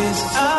is out.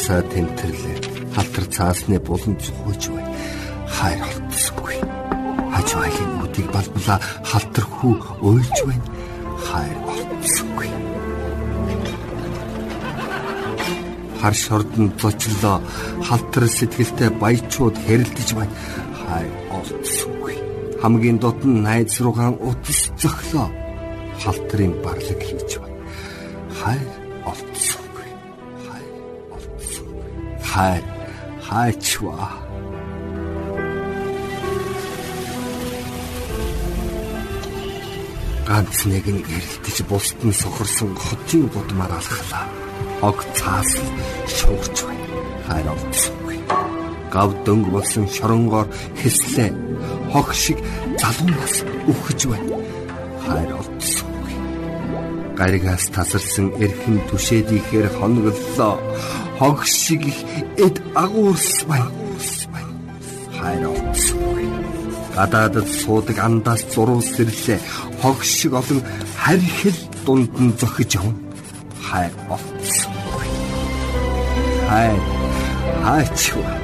Халаасаа тэмтэрлээ. Халтар цаасны булан цохож бай. Хайр олдсонгүй хаж байгалийн үдийг балбала халтар хүү уйлж байна. Хайр олдсонгүй хар шордон зочлоо. Халтар сэтгэлтэй баячууд хэрэлдэж байна. Хайр олдсонгүй хамгийн дотн найз руугаан утас зөглөө халтрын барлаг хийж хайр хайчваа ганц нэг нь гэрэлтэж бусд нь сохорсон хотын будмаар алхлаа. Ог цаас шуугч байна. Хайр олдсонгүй. Гав дөнгө болсон шоронгоор хэслээ. Хог шиг залуунаас үхэж байна. Хайр олдсонгүй. Гаригаас тасарсан эрхэн түшээд ихээр хоноглолоо. Хог шиг их эд агуурс байна. Хайр олдсонгүй. Гадаадд суудаг андаас зурвал сэрлээ. Хог шиг олон харьхил дунд нь зохиж явна. Хайр олдсонгүй. Хайр хаачваа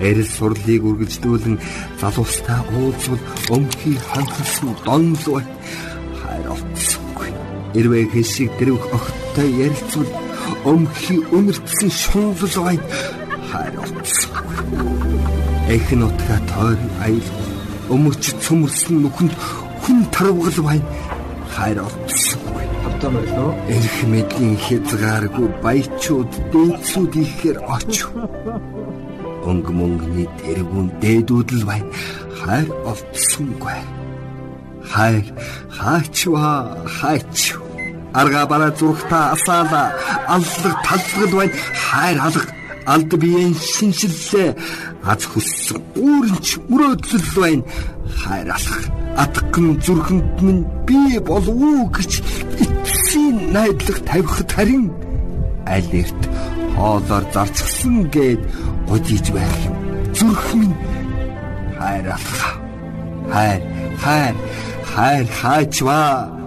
эрэл сурлыг үргэлжлүүлэн залуустай уулзвал өмхий ханхсан донлоо. Хэрвээ хэсэг дэрвх огттой ярилцвал өмхий өнөртсөн шунлал бай олдсонгүй. Эхэн утга тойр аял өмөрч цөмөрсөн нүхэнд хүн тарвгал бай мөрлөө. Эрх мэдлийн хязгааргүй баячууд дээдсүүд ихээр очив өнгө мөнгөний тэргүүн дээдүүд л байна. Хайр олдсонгүй. Хайр хаачва хаач. Арга бараа зүрхтаа асаала аллаг таллагд байна. Хайр алга алд биеийн шинжиллээ аз хүссэн үүрэнч мөрөөдөл байна. Хайр алга атган зүрхэнд минь би болов уу гэж эцсийн найдлага тавихад харин аль эрт хоолоор зарцсан гээд гудиж байх юм. Зүрх минь хайр алха. Хайр, хайр, хайр хаачва.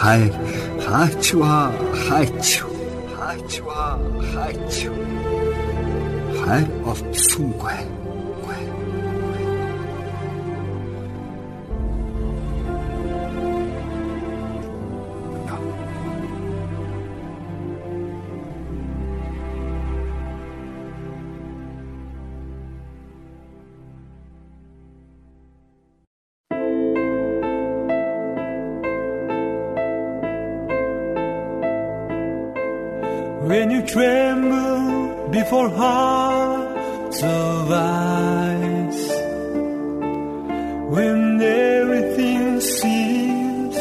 Хайр хаачва хаач хаачва хаач хайр олдсонгүй before hearts of ice, when everything seems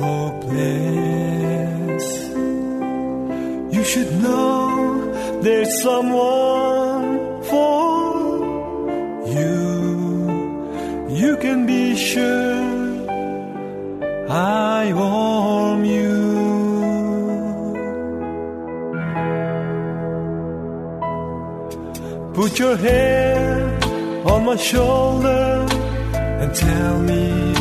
hopeless, you should know there's someone for you. You can be sure I warm Put your hand on my shoulder and tell me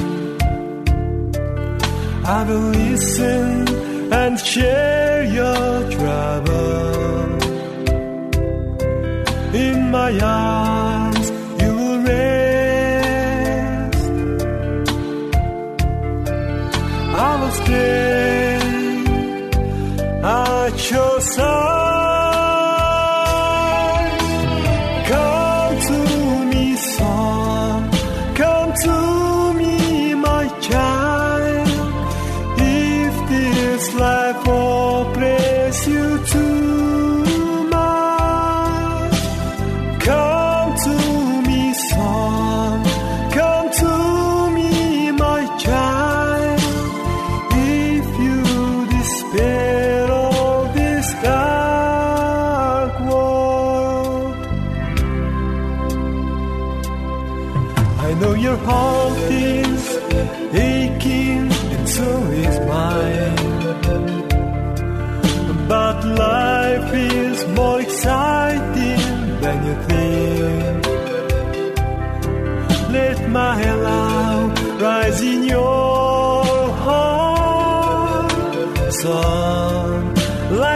I will listen and share your trouble. In my arms you will rest. I will stay at your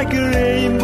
like a rainbow.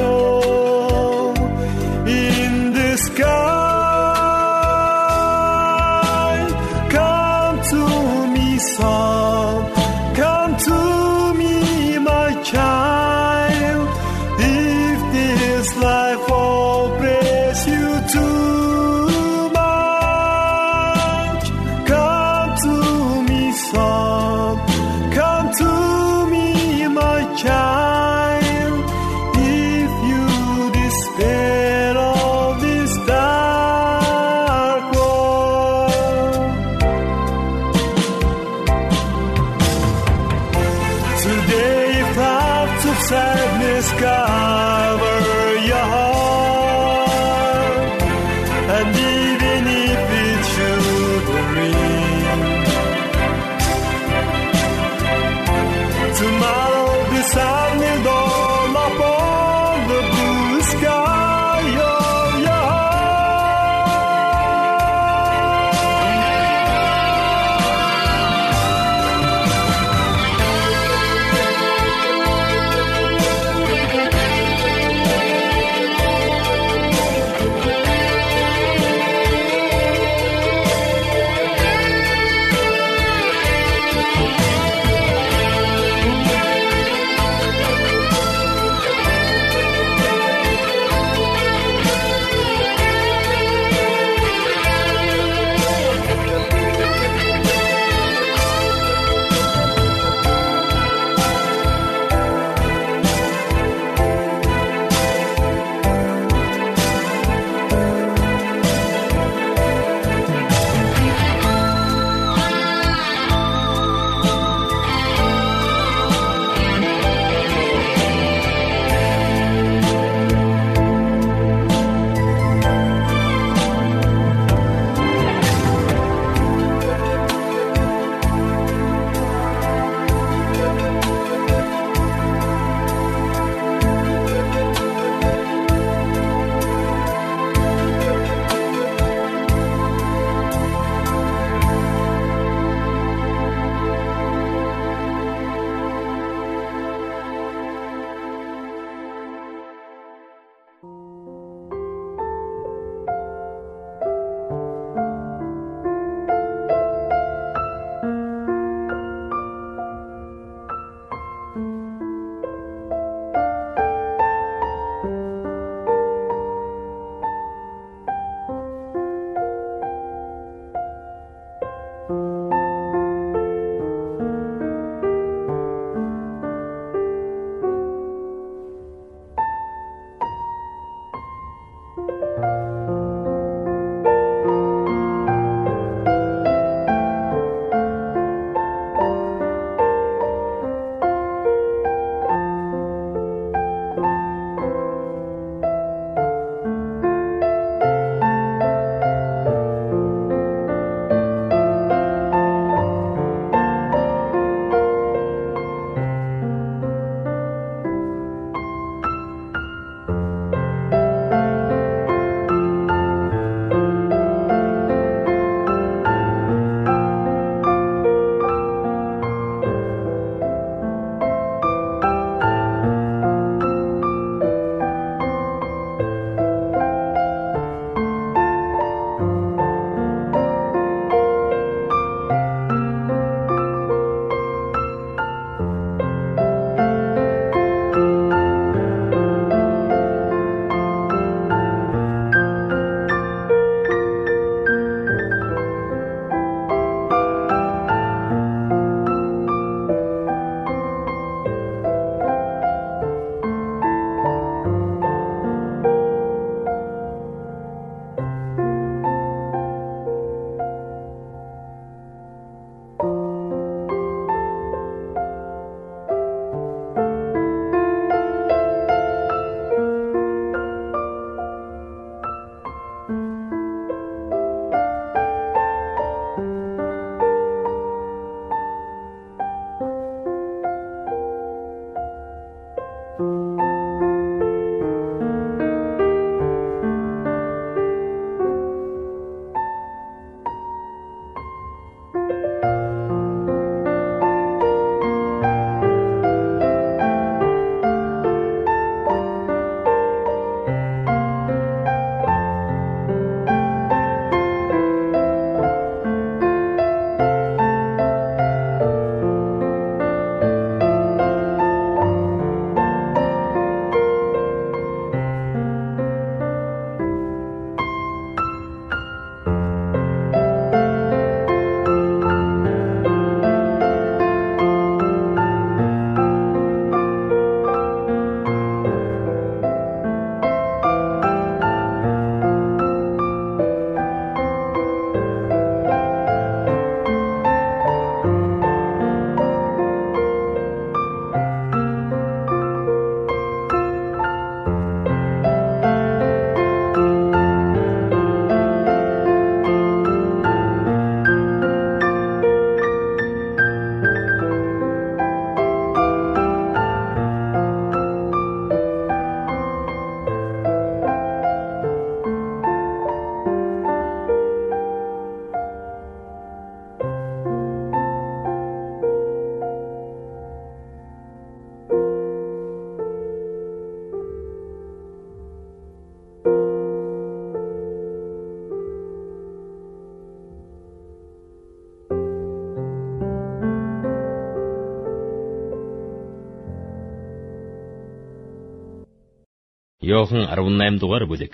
Йохан 18 дугаар бүлэг.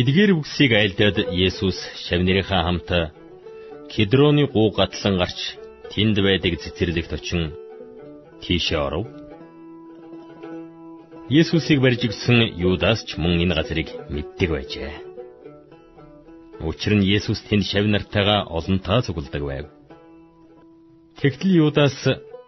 Эдгээр үгсийг айлдаад Есүс шавнырийнхаа хамт Кедроны гуу гатлан гарч тэнд байдаг цэцэрлэгт очин тийшээ оров. Есүсийг барьж гисэн Юдас ч мөн энэ газрыг мэддэг байжээ. Учир нь Есүс тэнд шав нартайгаа олонтаа цугладаг байв. Тэгтэл Юдас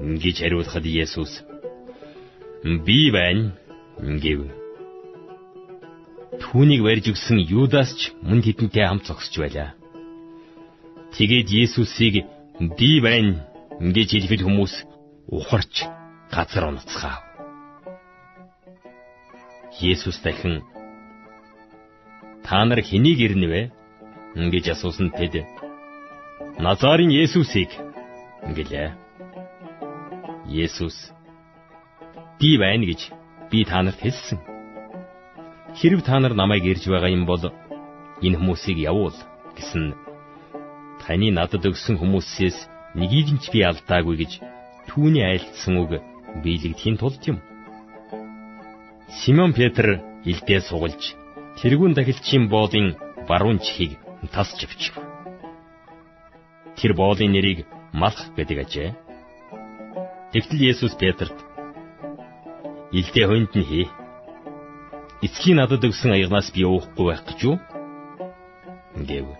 гэж хариулахад Есүс би байна гэв. Түүнийг барьж өгсөн Юдас ч мөн тэдэнтэй хамт зогсож байлаа. Тэгээд Есүсийг би байна гэж хэлэхэд хүмүүс ухарч газар унацгаав. Есүс дахин та нар хэнийг ирнэвэ гэж асуусан тэд Назарын Есүсийг гэлээ. Есүс би байна гэж би та нарт хэлсэн. Хэрв та нар намайг ирж байгаа юм бол энэ хүмүүсийг явуул гэсэн таны надад өгсөн хүмүүсээс нэгийг нь ч би алдаагүй гэж түүний айлтсан үг биелэгдэхийн тулд юм. Симон Петр илдээ сугалж тэрүүн дахилчийн боолын баруун чихийг тасч авчив. Тэр боолын нэрийг Малх гэдэг ажээ. Тэгтэл Есүс Петрт "Илдээ хонд нь хий. Эцгийн надад өгсөн аягнаас би уухгүй байх гэж юу?" гэв.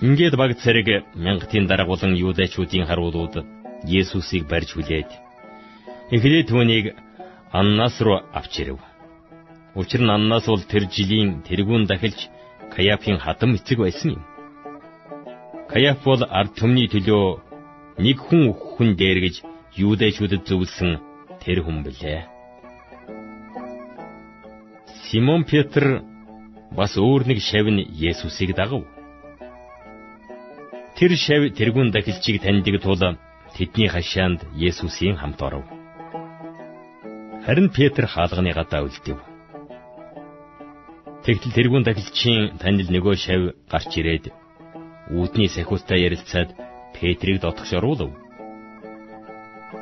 Ингээд баг цэрэг мянгатын дараагуулан юудэчүүдийн харуулууд Есүсийг барьж хүлээд эхлээд түүнийг Аннас руу авч ирэв. Учир нь Аннас бол тэр жилийн тэргүүн дахилж Каяфын хатам эцэг байсан юм. Каяф бол ард түмний төлөө нэг хүн хүн дээр гэж юудэчүүдэд зөвлөсөн тэр хүн билээ. Симон Петр бас өөр нэг шав нь Есүсийг дагав. Тэр шав тэрүүн дахилчийг таньдаг тул тэдний хашаанд Есүсийн хамт оров. Харин Петр хаалганы гадаа үлдэв. Тэгтэл тэрүүн дахилчийн танил нөгөө шав гарч ирээд үүдний сахиустай ярилцаад Петрийг дотгош оруулав.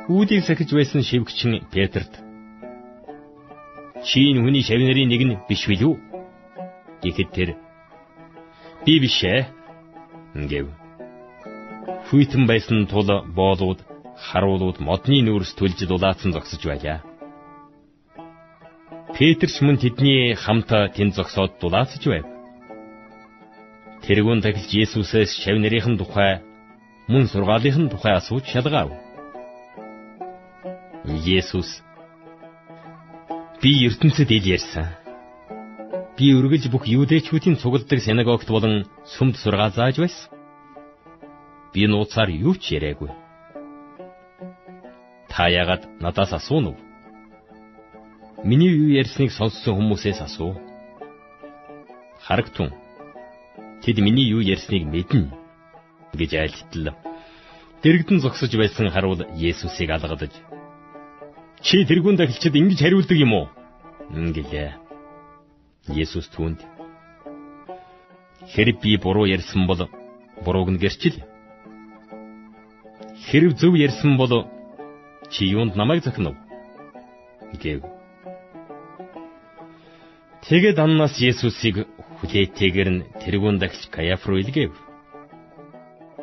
Үүдийг сахиж байсан шивгчин Петрт "Чи энэ хүний шав нарын нэг нь биш билүү?" гэхэд тэр "Би биш ээ" гэв. хүйтэн байсан тул боолууд, харуулууд модны нүүрс төлж дулаацсан зогсож байлаа. Петр ч мөн тэдний хамт тэнд зогсоод дулаацж байв. Тэргүүн тахилж Есүсээс шав нарийнхэн тухай мөн сургаалынхын тухай асууж шалгаав. Есүс би ертөнцид ил ярьсан. Би үргэлж бүх юудэчүүдийн цугладаг синагогт болон сүмд сургаал зааж байсан. Би нууцаар юу ч яриаггүй. Та яагаад надаас асуув? Миний юу ярьсныг сонссон хүмүүсээс асуу. Харагтун. Тэд миний юу ярьсныг мэднэ гэж айлтлаа. Дэрэгдэн зогсож байсан харуул Есүсийг алгадаж Чи тэрүүн дахилчид ингэж хариулдаг юм уу? Ингэлээ. Есүс түүнд Хэрэг би буруу ярьсан бол бурууг нь гэрчил. Хэрэг зөв ярьсан бол чи юунд намайг зохино? гэв. Тэгээд Аннаас Есүсийг хүлээтэйгэр нь тэрүүн дахилч Каяф руу илгээв.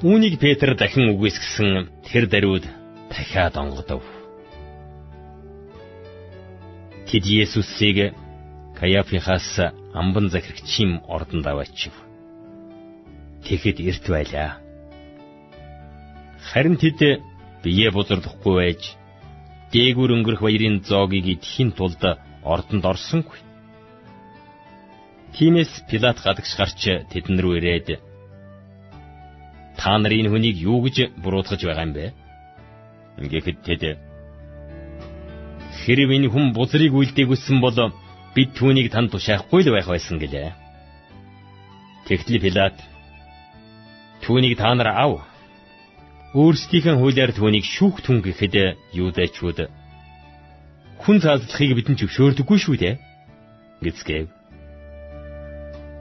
Үүнийг Петр дахин үгүйсгэсэн тэр даруйд дахиад онгодов. Тэд Есүсийг Каяфихаас амбан захирагчийн ордонд аваачив. Тэгэхэд эрт байлаа. Харин тэд бие бузарлахгүй байж дээгүр өнгөрөх баярын зоогийг идэхийн тулд ордонд орсонгүй. Тиймээс Пилат гадагш гарч тэдэн рүү ирээд та нар энэ хүнийг юу гэж буруутгаж байгаа юм бэ? Ингээд тэд Хэрв энэ хүн бузрыг үлдээгүйсэн бол бид түүнийг танд тушаахгүй л байх байсан гэлээ. Тэгтэл Пилат түүнийг та нар ав. Өөрсдийнхээ хуулиар түүнийг шүүх түн гэхэд юудэчүүд хүн цаадлахыг бидэнд зөвшөөрдөггүй шүү дээ. гэцгээв.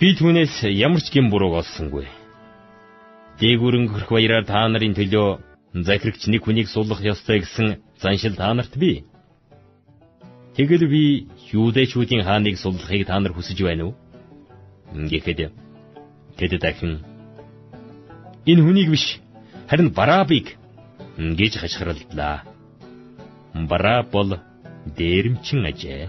би түүнээс ямар ч гэм бурууг олсонгүй Дээгүрэн хөрх баяраар та нарын төлөө захирагч нэг хүнийг суллах ёстой гэсэн заншил та нарт бий. Тэгэл би юудэчүүдийн хааныг суллахыг та нар хүсэж байна уу? Ингээд тэд дахин энэ хүнийг биш харин Барабыг гэж хашгиралдлаа. Бараа бол дээрэмчин ажээ.